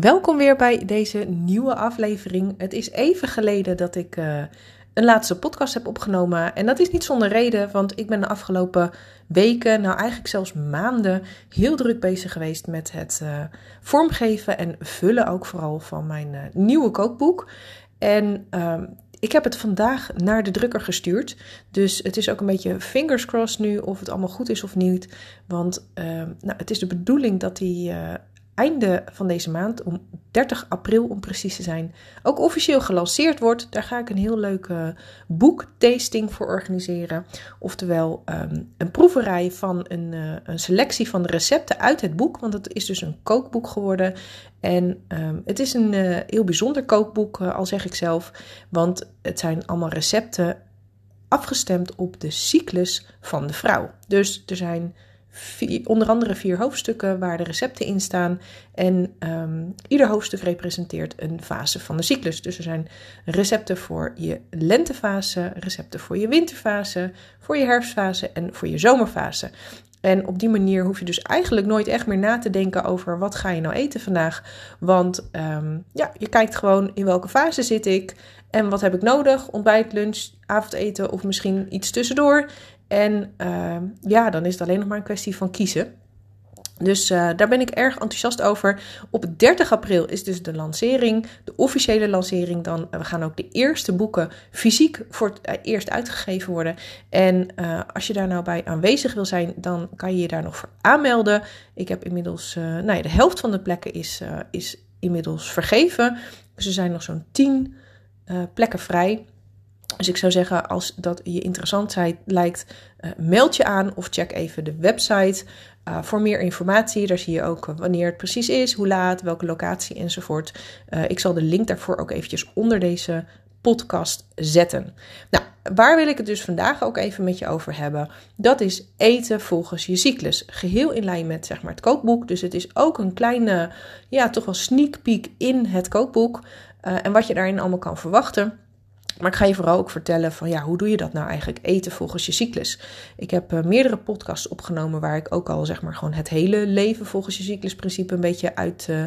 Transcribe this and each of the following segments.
Welkom weer bij deze nieuwe aflevering. Het is even geleden dat ik uh, een laatste podcast heb opgenomen. En dat is niet zonder reden, want ik ben de afgelopen weken, nou eigenlijk zelfs maanden, heel druk bezig geweest met het uh, vormgeven en vullen ook vooral van mijn uh, nieuwe kookboek. En uh, ik heb het vandaag naar de drukker gestuurd. Dus het is ook een beetje fingers crossed nu of het allemaal goed is of niet. Want nou, het is de bedoeling dat die einde van deze maand, om 30 april om precies te zijn, ook officieel gelanceerd wordt. Daar ga ik een heel leuke boektasting voor organiseren. Oftewel um, een proeverij van een, uh, een, selectie van de recepten uit het boek. Want het is dus een kookboek geworden. En um, het is een uh, heel bijzonder kookboek, al zeg ik zelf. Want het zijn allemaal recepten afgestemd op de cyclus van de vrouw. Dus er zijn onder andere vier hoofdstukken waar de recepten in staan. En um, ieder hoofdstuk representeert een fase van de cyclus. Dus er zijn recepten voor je lentefase, recepten voor je winterfase, voor je herfstfase en voor je zomerfase. En op die manier hoef je dus eigenlijk nooit echt meer na te denken over wat ga je nou eten vandaag. Want um, ja, je kijkt gewoon in welke fase zit ik en wat heb ik nodig. Ontbijt, lunch, avondeten of misschien iets tussendoor. En uh, ja, dan is het alleen nog maar een kwestie van kiezen. Dus uh, daar ben ik erg enthousiast over. Op 30 april is dus de lancering, de officiële lancering. Dan we gaan ook de eerste boeken fysiek voor het uh, eerst uitgegeven worden. En als je daar nou bij aanwezig wil zijn, dan kan je je daar nog voor aanmelden. Ik heb inmiddels, nou ja, de helft van de plekken is, is inmiddels vergeven. Dus er zijn nog zo'n 10 plekken vrij. Dus ik zou zeggen, als dat je interessant lijkt, uh, meld je aan of check even de website uh, voor meer informatie. Daar zie je ook wanneer het precies is, hoe laat, welke locatie enzovoort. Uh, ik zal de link daarvoor ook eventjes onder deze podcast zetten. Nou, waar wil ik het dus vandaag ook even met je over hebben? Dat is eten volgens je cyclus. Geheel in lijn met zeg maar het kookboek. Dus het is ook een kleine, ja, toch wel sneak peek in het kookboek. en wat je daarin allemaal kan verwachten. Maar ik ga je vooral ook vertellen van ja, hoe doe je dat nou eigenlijk eten volgens je cyclus? Ik heb uh, meerdere podcasts opgenomen waar ik ook al zeg maar gewoon het hele leven volgens je cyclusprincipe een beetje uit, uh,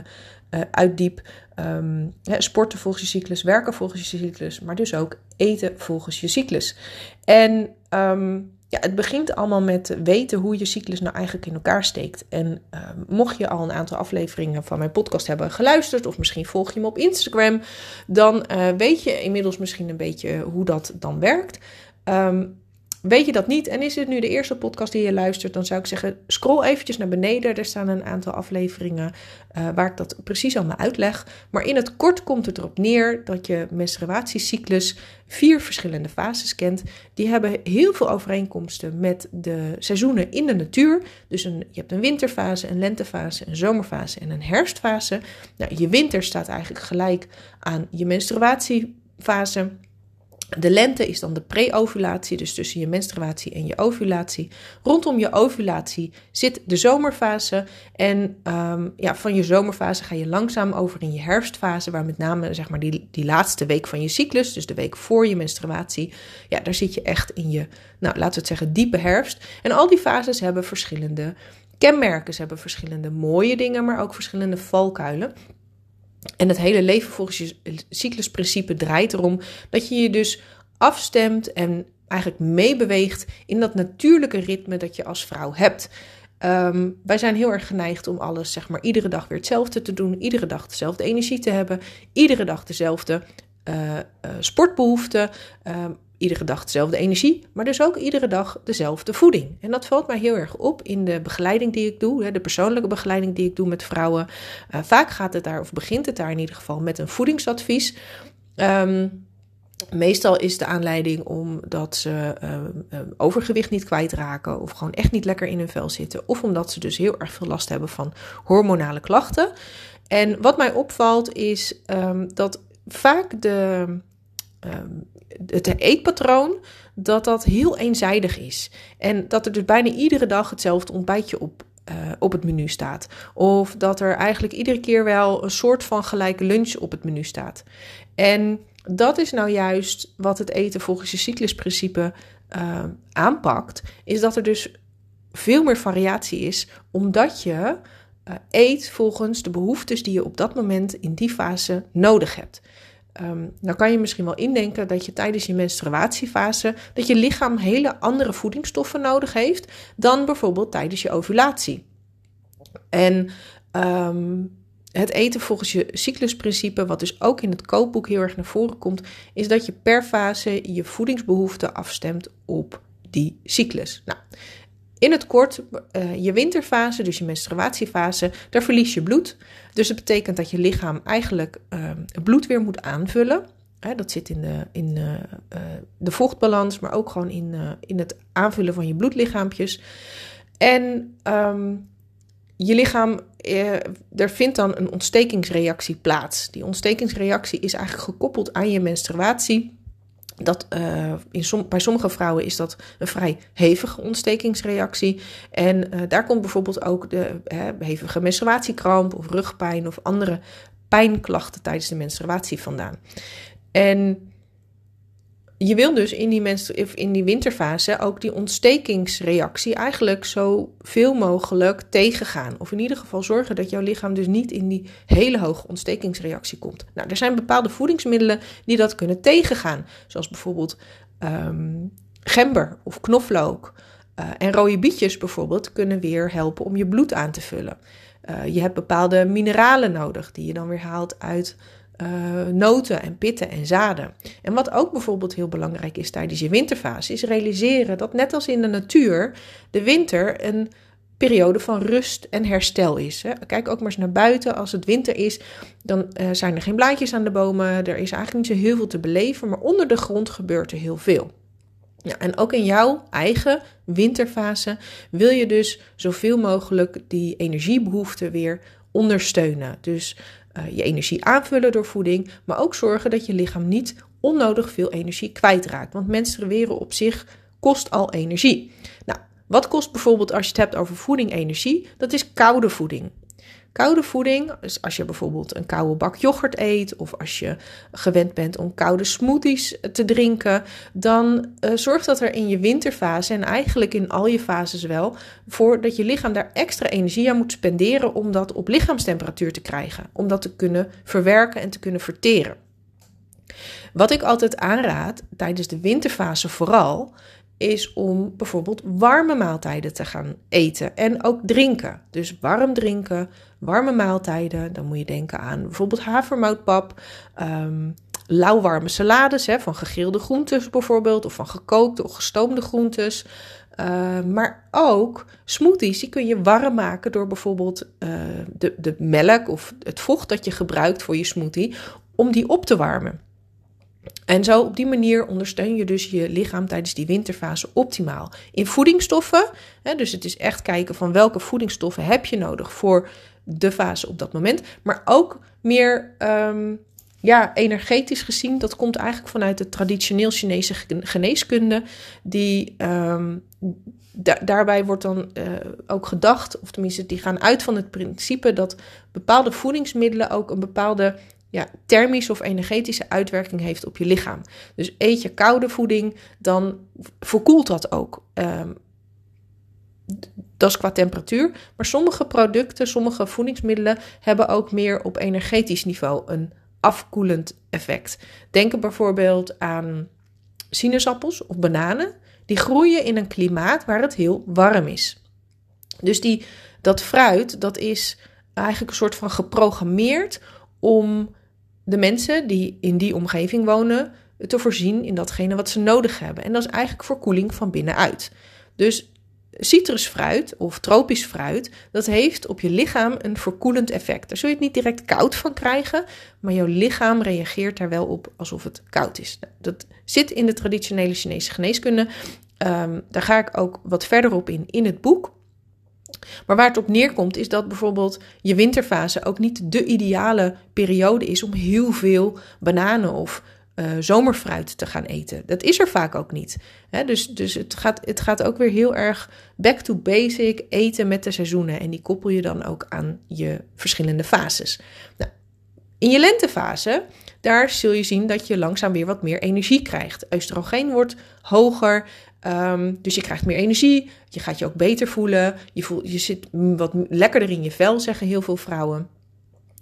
uitdiep. Um, sporten volgens je cyclus, werken volgens je cyclus, maar dus ook eten volgens je cyclus. En um, ja, het begint allemaal met weten hoe je cyclus nou eigenlijk in elkaar steekt. En uh, mocht je al een aantal afleveringen van mijn podcast hebben geluisterd, of misschien volg je me op Instagram, dan uh, weet je inmiddels misschien een beetje hoe dat dan werkt. Um, Weet je dat niet en is dit nu de eerste podcast die je luistert, dan zou ik zeggen: scroll eventjes naar beneden. Er staan een aantal afleveringen uh, waar ik dat precies allemaal uitleg. Maar in het kort komt het erop neer dat je menstruatiecyclus vier verschillende fases kent. Die hebben heel veel overeenkomsten met de seizoenen in de natuur. Dus een, je hebt een winterfase, een lentefase, een zomerfase en een herfstfase. Nou, je winter staat eigenlijk gelijk aan je menstruatiefase. De lente is dan de pre-ovulatie, dus tussen je menstruatie en je ovulatie. Rondom je ovulatie zit de zomerfase. En um, ja, van je zomerfase ga je langzaam over in je herfstfase, waar met name zeg maar, die, die laatste week van je cyclus, dus de week voor je menstruatie, ja, daar zit je echt in je, nou laten we het zeggen, diepe herfst. En al die fases hebben verschillende kenmerken. Ze hebben verschillende mooie dingen, maar ook verschillende valkuilen. En het hele leven volgens je cyclusprincipe draait erom dat je je dus afstemt en eigenlijk meebeweegt in dat natuurlijke ritme dat je als vrouw hebt. Um, wij zijn heel erg geneigd om alles, zeg maar, iedere dag weer hetzelfde te doen, iedere dag dezelfde energie te hebben, iedere dag dezelfde uh, sportbehoeften. Um, iedere dag dezelfde energie, maar dus ook iedere dag dezelfde voeding. En dat valt mij heel erg op in de begeleiding die ik doe, de persoonlijke begeleiding die ik doe met vrouwen. Uh, vaak gaat het daar, of begint het daar in ieder geval, met een voedingsadvies. Um, Meestal is de aanleiding omdat ze uh, uh, overgewicht niet kwijtraken of gewoon echt niet lekker in hun vel zitten. Of omdat ze dus heel erg veel last hebben van hormonale klachten. En wat mij opvalt is um, dat vaak de, um, het eetpatroon, dat dat heel eenzijdig is. En dat er dus bijna iedere dag hetzelfde ontbijtje op, uh, op het menu staat. Of dat er eigenlijk iedere keer wel een soort van gelijke lunch op het menu staat. En dat is nou juist wat het eten volgens je cyclusprincipe uh, aanpakt. Is dat er dus veel meer variatie is, omdat je uh, eet volgens de behoeftes die je op dat moment in die fase nodig hebt. Um, nou kan je misschien wel indenken dat je tijdens je menstruatiefase dat je lichaam hele andere voedingsstoffen nodig heeft dan bijvoorbeeld tijdens je ovulatie. En um, het eten volgens je cyclusprincipe, wat dus ook in het kookboek heel erg naar voren komt, is dat je per fase je voedingsbehoeften afstemt op die cyclus. Nou, in het kort, uh, je winterfase, dus je menstruatiefase, daar verlies je bloed. Dus het betekent dat je lichaam eigenlijk uh, bloed weer moet aanvullen. Dat zit in, de, in uh, de vochtbalans, maar ook gewoon in, in het aanvullen van je bloedlichaampjes. En um, je lichaam, eh, er vindt dan een ontstekingsreactie plaats. Die ontstekingsreactie is eigenlijk gekoppeld aan je menstruatie. Dat, uh, in bij sommige vrouwen is dat een vrij hevige ontstekingsreactie. En uh, daar komt bijvoorbeeld ook de hevige menstruatiekramp of rugpijn of andere pijnklachten tijdens de menstruatie vandaan. En je wil dus in die, in die winterfase ook die ontstekingsreactie eigenlijk zo veel mogelijk tegengaan. Of in ieder geval zorgen dat jouw lichaam dus niet in die hele hoge ontstekingsreactie komt. Nou, er zijn bepaalde voedingsmiddelen die dat kunnen tegengaan. Zoals bijvoorbeeld um, gember of knoflook. Uh, en rode bietjes bijvoorbeeld kunnen weer helpen om je bloed aan te vullen. Uh, je hebt bepaalde mineralen nodig die je dan weer haalt uit uh, noten en pitten en zaden. En wat ook bijvoorbeeld heel belangrijk is tijdens je winterfase, is realiseren dat net als in de natuur, de winter een periode van rust en herstel is. Hè. Kijk ook maar eens naar buiten. Als het winter is, dan uh, zijn er geen blaadjes aan de bomen. Er is eigenlijk niet zo heel veel te beleven, maar onder de grond gebeurt er heel veel. Ja, en ook in jouw eigen winterfase wil je dus zoveel mogelijk die energiebehoeften weer ondersteunen. Dus uh, je energie aanvullen door voeding, maar ook zorgen dat je lichaam niet onnodig veel energie kwijtraakt. Want menstrueren op zich kost al energie. Nou, wat kost bijvoorbeeld als je het hebt over voeding energie? Dat is koude voeding. Koude voeding, dus als je bijvoorbeeld een koude bak yoghurt eet of als je gewend bent om koude smoothies te drinken, dan uh, zorgt dat er in je winterfase en eigenlijk in al je fases wel voor dat je lichaam daar extra energie aan moet spenderen om dat op lichaamstemperatuur te krijgen, om dat te kunnen verwerken en te kunnen verteren. Wat ik altijd aanraad tijdens de winterfase vooral, is om bijvoorbeeld warme maaltijden te gaan eten en ook drinken. Dus warm drinken, warme maaltijden. Dan moet je denken aan bijvoorbeeld havermoutpap, um, lauwwarme salades hè, van gegrilde groentes bijvoorbeeld, of van gekookte of gestoomde groentes. Uh, maar ook smoothies, die kun je warm maken door bijvoorbeeld uh, de, de melk of het vocht dat je gebruikt voor je smoothie, om die op te warmen. En zo op die manier ondersteun je dus je lichaam tijdens die winterfase optimaal. In voedingsstoffen, hè, dus het is echt kijken van welke voedingsstoffen heb je nodig voor de fase op dat moment. Maar ook meer um, ja, energetisch gezien, dat komt eigenlijk vanuit de traditioneel Chinese geneeskunde. Die, da daarbij wordt dan uh, ook gedacht, of tenminste die gaan uit van het principe dat bepaalde voedingsmiddelen ook een bepaalde ja, thermische of energetische uitwerking heeft op je lichaam. Dus eet je koude voeding, dan verkoelt dat ook. Um, dat is qua temperatuur. Maar sommige producten, sommige voedingsmiddelen hebben ook meer op energetisch niveau een afkoelend effect. Denk bijvoorbeeld aan sinaasappels of bananen. Die groeien in een klimaat waar het heel warm is. Dus die, dat fruit, dat is eigenlijk een soort van geprogrammeerd om de mensen die in die omgeving wonen te voorzien in datgene wat ze nodig hebben. En dat is eigenlijk verkoeling van binnenuit. Dus citrusfruit of tropisch fruit, dat heeft op je lichaam een verkoelend effect. Daar zul je het niet direct koud van krijgen, maar jouw lichaam reageert daar wel op alsof het koud is. Nou, dat zit in de traditionele Chinese geneeskunde. Um, daar ga ik ook wat verder op in in het boek. Maar waar het op neerkomt is dat bijvoorbeeld je winterfase ook niet de ideale periode is om heel veel bananen of uh, zomerfruit te gaan eten. Dat is er vaak ook niet. dus dus het, gaat, het gaat ook weer heel erg back to basic eten met de seizoenen. En die koppel je dan ook aan je verschillende fases. Nou, in je lentefase, daar zul je zien dat je langzaam weer wat meer energie krijgt. Oestrogeen wordt hoger. Ehm, dus je krijgt meer energie, je gaat je ook beter voelen, je, voelt, je zit wat lekkerder in je vel, zeggen heel veel vrouwen.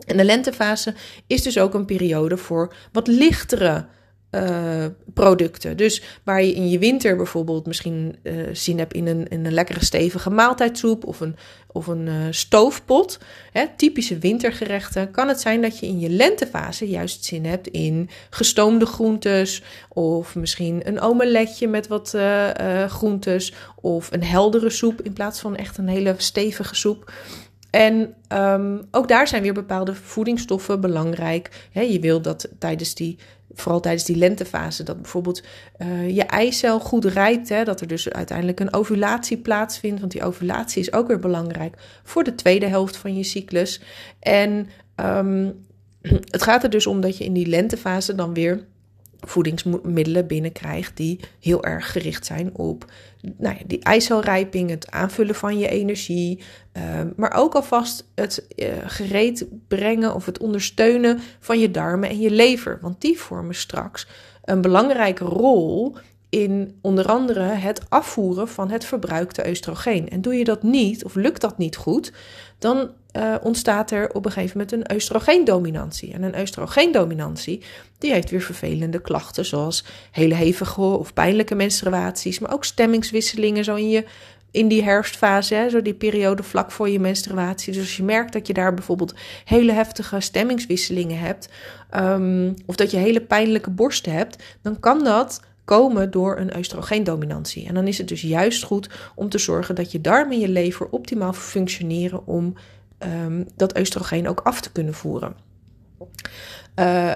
En de lentefase is dus ook een periode voor wat lichtere uh, producten. Dus waar je in je winter bijvoorbeeld misschien uh, zin hebt in een, in een lekkere stevige maaltijdsoep of een, of een uh, stoofpot, hè, typische wintergerechten, kan het zijn dat je in je lentefase juist zin hebt in gestoomde groentes of misschien een omeletje met wat groentes of een heldere soep in plaats van echt een hele stevige soep. En um, ook daar zijn weer bepaalde voedingsstoffen belangrijk. je wil dat tijdens die vooral tijdens die lentefase, dat bijvoorbeeld uh, je eicel goed rijpt. Hè, dat er dus uiteindelijk een ovulatie plaatsvindt. Want die ovulatie is ook weer belangrijk voor de tweede helft van je cyclus. En um, het gaat er dus om dat je in die lentefase dan weer voedingsmiddelen binnenkrijgt die heel erg gericht zijn op nou ja, die eicelrijping, het aanvullen van je energie, uh, maar ook alvast het uh, gereed brengen of het ondersteunen van je darmen en je lever, want die vormen straks een belangrijke rol in onder andere het afvoeren van het verbruikte oestrogeen. En doe je dat niet, of lukt dat niet goed, dan uh, ontstaat er op een gegeven moment een oestrogeendominantie. En een oestrogeendominantie die heeft weer vervelende klachten, zoals hele hevige of pijnlijke menstruaties, maar ook stemmingswisselingen zo in je in die herfstfase, hè, zo die periode vlak voor je menstruatie. Dus als je merkt dat je daar bijvoorbeeld hele heftige stemmingswisselingen hebt, um, of dat je hele pijnlijke borsten hebt, dan kan dat komen door een oestrogeendominantie. En dan is het dus juist goed om te zorgen dat je darmen en je lever optimaal functioneren om um, dat oestrogeen ook af te kunnen voeren. Uh,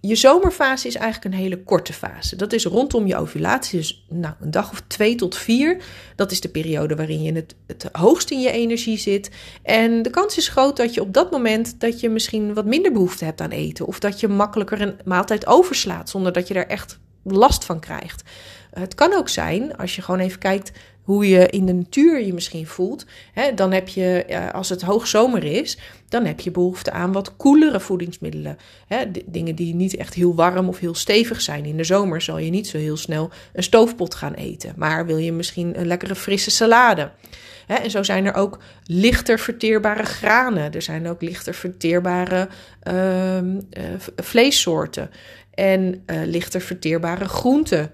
je zomerfase is eigenlijk een hele korte fase. Dat is rondom je ovulatie, dus nou, een dag of twee tot vier. Dat is de periode waarin je het, het hoogst in je energie zit. En de kans is groot dat je op dat moment dat je misschien wat minder behoefte hebt aan eten. Of dat je makkelijker een maaltijd overslaat zonder dat je er echt last van krijgt. Het kan ook zijn, als je gewoon even kijkt hoe je in de natuur je misschien voelt. Hè, dan heb je, als het hoogzomer is, dan heb je behoefte aan wat koelere voedingsmiddelen. Hè, dingen die niet echt heel warm of heel stevig zijn. In de zomer zal je niet zo heel snel een stoofpot gaan eten. Maar wil je misschien een lekkere frisse salade. Hè, en zo zijn er ook lichter verteerbare granen. Er zijn ook lichter verteerbare uh, uh, vleessoorten. En uh, lichter verteerbare groenten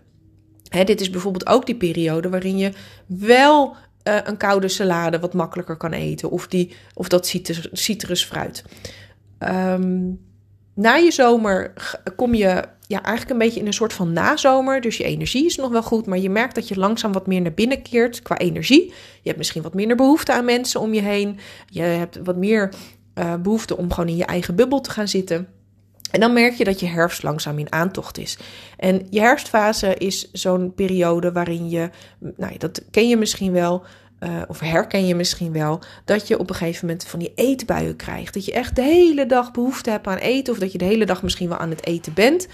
dit is bijvoorbeeld ook die periode waarin je wel uh, een koude salade wat makkelijker kan eten. Of, die, of dat citrus, citrusfruit. Um, na je zomer kom je ja, eigenlijk een beetje in een soort van nazomer. Dus je energie is nog wel goed, maar je merkt dat je langzaam wat meer naar binnen keert qua energie. Je hebt misschien wat minder behoefte aan mensen om je heen. Je hebt wat meer uh, behoefte om gewoon in je eigen bubbel te gaan zitten. En dan merk je dat je herfst langzaam in aantocht is. En je herfstfase is zo'n periode waarin je, nou, dat ken je misschien wel, uh, of herken je misschien wel, dat je op een gegeven moment van die eetbuien krijgt. Dat je echt de hele dag behoefte hebt aan eten, of dat je de hele dag misschien wel aan het eten bent.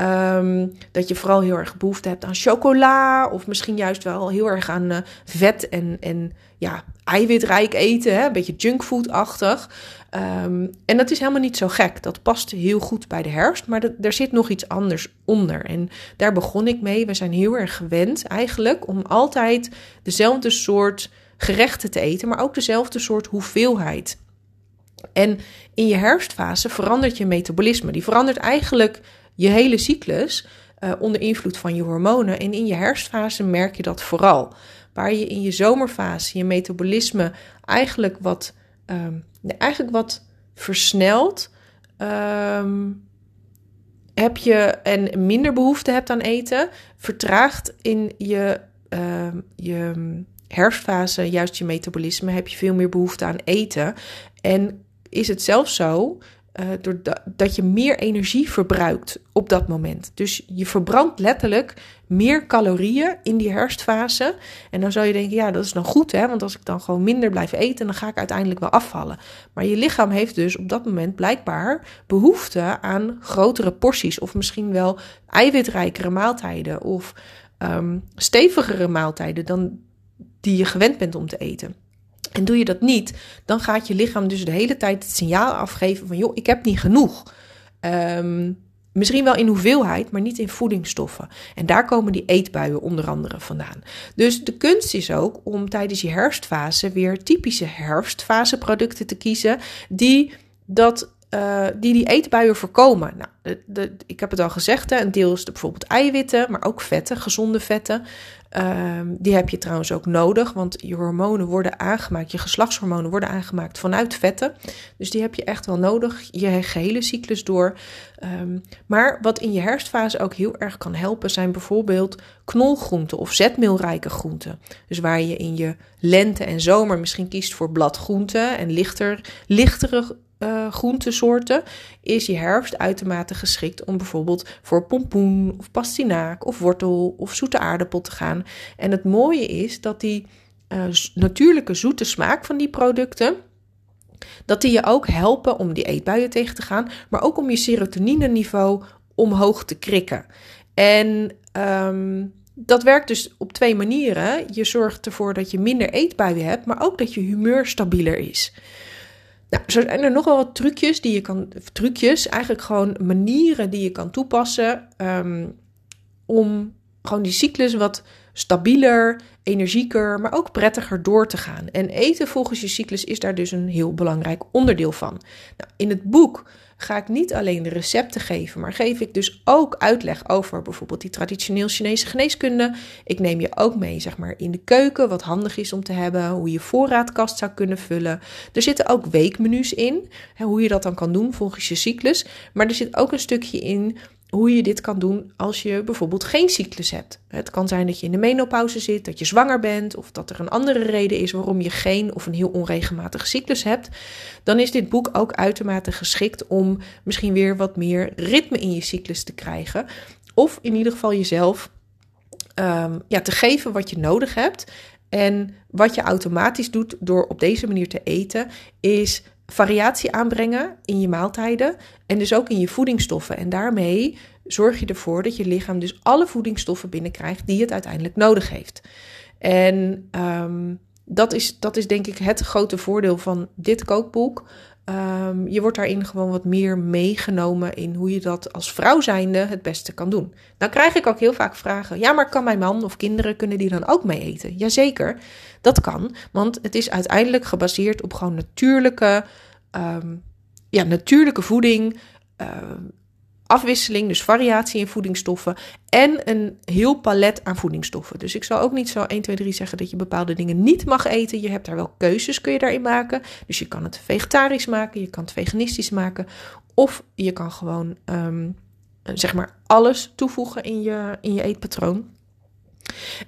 Um, dat je vooral heel erg behoefte hebt aan chocola, of misschien juist wel heel erg aan uh, vet en, en ja, eiwitrijk eten, hè? een beetje junkfood-achtig. Um, en dat is helemaal niet zo gek. Dat past heel goed bij de herfst, maar er zit nog iets anders onder. En daar begon ik mee. We zijn heel erg gewend eigenlijk om altijd dezelfde soort gerechten te eten, maar ook dezelfde soort hoeveelheid. En in je herfstfase verandert je metabolisme. Die verandert eigenlijk je hele cyclus uh, onder invloed van je hormonen. En in je herfstfase merk je dat vooral. Waar je in je zomerfase je metabolisme eigenlijk wat um, eigenlijk wat versneld. Um, heb je en minder behoefte hebt aan eten, vertraagt in je, uh, je herfstfase juist je metabolisme, heb je veel meer behoefte aan eten. En is het zelfs zo uh, doordat je meer energie verbruikt op dat moment. Dus je verbrandt letterlijk meer calorieën in die herfstfase. En dan zou je denken, ja, dat is dan goed, hè? Want als ik dan gewoon minder blijf eten, dan ga ik uiteindelijk wel afvallen. Maar je lichaam heeft dus op dat moment blijkbaar behoefte aan grotere porties. Of misschien wel eiwitrijkere maaltijden. Of um, stevigere maaltijden dan die je gewend bent om te eten. En doe je dat niet, dan gaat je lichaam dus de hele tijd het signaal afgeven van joh, ik heb niet genoeg. Um, Misschien wel in hoeveelheid, maar niet in voedingsstoffen. En daar komen die eetbuien onder andere vandaan. Dus de kunst is ook om tijdens je herfstfase weer typische herfstfaseproducten te kiezen die dat uh, die die eetbuien voorkomen. Nou, de, ik heb het al gezegd, hè, een deel is de, bijvoorbeeld eiwitten, maar ook vetten, gezonde vetten. Ehm, die heb je trouwens ook nodig, want je hormonen worden aangemaakt, je geslachtshormonen worden aangemaakt vanuit vetten. Dus die heb je echt wel nodig, je gehele cyclus door. Um, maar wat in je herfstfase ook heel erg kan helpen, zijn bijvoorbeeld knolgroenten of zetmeelrijke groenten. Dus waar je in je lente en zomer misschien kiest voor bladgroenten en lichter, lichtere uh, groentesoorten, is je herfst uitermate geschikt om bijvoorbeeld voor pompoen of pastinaak of wortel of zoete aardappel te gaan. En het mooie is dat die uh, natuurlijke zoete smaak van die producten, dat die je ook helpen om die eetbuien tegen te gaan, maar ook om je serotonine niveau omhoog te krikken. En um, dat werkt dus op twee manieren. Je zorgt ervoor dat je minder eetbuien hebt, maar ook dat je humeur stabieler is. Nou, zo zijn er nog wel wat trucjes die je kan. Trucjes, eigenlijk gewoon manieren die je kan toepassen. Um, om gewoon die cyclus wat stabieler, energieker, maar ook prettiger door te gaan. En eten volgens je cyclus is daar dus een heel belangrijk onderdeel van. Nou, in het boek ga ik niet alleen de recepten geven, maar geef ik dus ook uitleg over bijvoorbeeld die traditioneel Chinese geneeskunde. Ik neem je ook mee, zeg maar, in de keuken, wat handig is om te hebben, hoe je voorraadkast zou kunnen vullen. Er zitten ook weekmenu's in, hoe je dat dan kan doen volgens je cyclus. Maar er zit ook een stukje in hoe je dit kan doen als je bijvoorbeeld geen cyclus hebt. Het kan zijn dat je in de menopauze zit, dat je zwanger bent of dat er een andere reden is waarom je geen of een heel onregelmatige cyclus hebt. Dan is dit boek ook uitermate geschikt om misschien weer wat meer ritme in je cyclus te krijgen. Of in ieder geval jezelf um, ja, te geven wat je nodig hebt. En wat je automatisch doet door op deze manier te eten, is variatie aanbrengen in je maaltijden en dus ook in je voedingsstoffen. En daarmee zorg je ervoor dat je lichaam dus alle voedingsstoffen binnenkrijgt die het uiteindelijk nodig heeft. En um, dat, is, dat is denk ik het grote voordeel van dit kookboek. Um, je wordt daarin gewoon wat meer meegenomen in hoe je dat als vrouw zijnde het beste kan doen. Dan krijg ik ook heel vaak vragen: ja, maar kan mijn man of kinderen kunnen die dan ook mee eten? Jazeker, dat kan, want het is uiteindelijk gebaseerd op gewoon natuurlijke, um, ja, natuurlijke voeding. Uh, afwisseling, dus variatie in voedingsstoffen en een heel palet aan voedingsstoffen. Dus ik zal ook niet zo 1, 2, 3 zeggen dat je bepaalde dingen niet mag eten. Je hebt daar wel keuzes, kun je daarin maken. Dus je kan het vegetarisch maken, je kan het veganistisch maken of je kan gewoon um, zeg maar alles toevoegen in je, in je eetpatroon.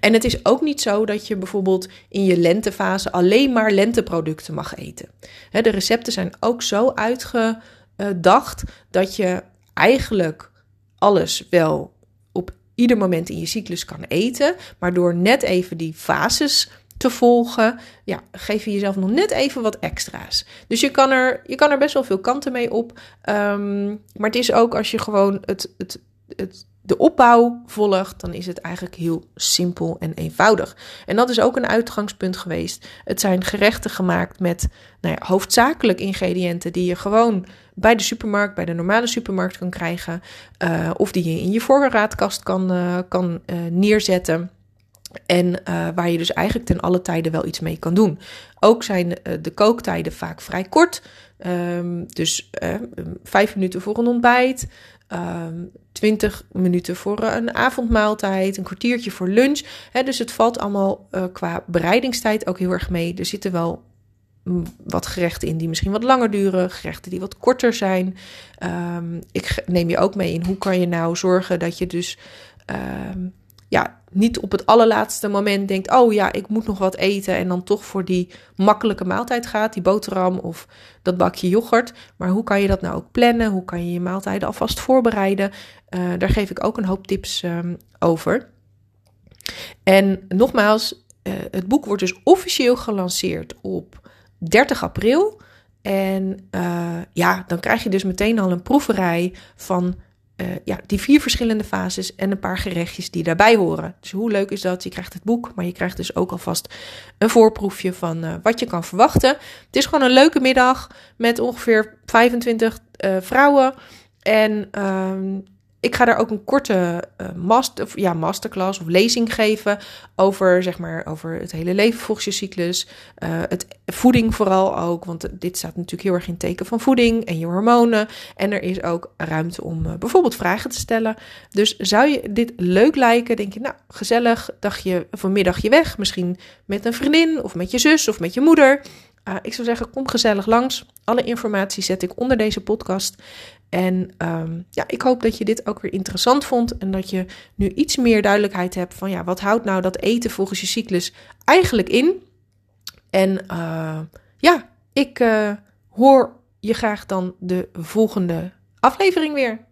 En het is ook niet zo dat je bijvoorbeeld in je lentefase alleen maar lenteproducten mag eten. De recepten zijn ook zo uitgedacht dat je eigenlijk alles wel op ieder moment in je cyclus kan eten. Maar door net even die fases te volgen, ja, geef je jezelf nog net even wat extra's. Dus je kan er, je kan er best wel veel kanten mee op. Um, maar het is ook als je gewoon het, het, het de opbouw volgt, dan is het eigenlijk heel simpel en eenvoudig. En dat is ook een uitgangspunt geweest. Het zijn gerechten gemaakt met nou ja, hoofdzakelijk ingrediënten die je gewoon bij de supermarkt, bij de normale supermarkt kan krijgen. Uh, of die je in je voorraadkast kan, uh, kan uh, neerzetten. En waar je dus eigenlijk ten alle tijden wel iets mee kan doen. Ook zijn de kooktijden vaak vrij kort. Um, dus vijf minuten voor een ontbijt. Ehm, 20 minuten voor een avondmaaltijd, een kwartiertje voor lunch. dus het valt allemaal qua bereidingstijd ook heel erg mee. Er zitten wel wat gerechten in die misschien wat langer duren, gerechten die wat korter zijn. Um, ik neem je ook mee in hoe kan je nou zorgen dat je dus um, ja, niet op het allerlaatste moment denkt: oh ja, ik moet nog wat eten. En dan toch voor die makkelijke maaltijd gaat, die boterham of dat bakje yoghurt. Maar hoe kan je dat nou ook plannen? Hoe kan je je maaltijden alvast voorbereiden? Uh, daar geef ik ook een hoop tips um, over. En nogmaals, uh, het boek wordt dus officieel gelanceerd op 30 april. En uh, ja, dan krijg je dus meteen al een proeverij van uh, ja, die vier verschillende fases en een paar gerechtjes die daarbij horen. Dus hoe leuk is dat? Je krijgt het boek, maar je krijgt dus ook alvast een voorproefje van uh, wat je kan verwachten. Het is gewoon een leuke middag met ongeveer 25 uh, eh, vrouwen. En uh, Ik ga daar ook een korte uh, master, ja, masterclass of lezing geven over, zeg maar, over het hele leven volgens je cyclus. Uh, het voeding vooral ook, want dit staat natuurlijk heel erg in teken van voeding en je hormonen. En er is ook ruimte om uh, bijvoorbeeld vragen te stellen. Dus zou je dit leuk lijken? Denk je, nou, gezellig, dagje of een middagje weg. Misschien met een vriendin of met je zus of met je moeder. Ik zou zeggen, kom gezellig langs. Alle informatie zet ik onder deze podcast. En um, ja, ik hoop dat je dit ook weer interessant vond. En dat je nu iets meer duidelijkheid hebt van ja, wat houdt nou dat eten volgens je cyclus eigenlijk in? En uh, ja, ik uh, hoor je graag dan de volgende aflevering weer.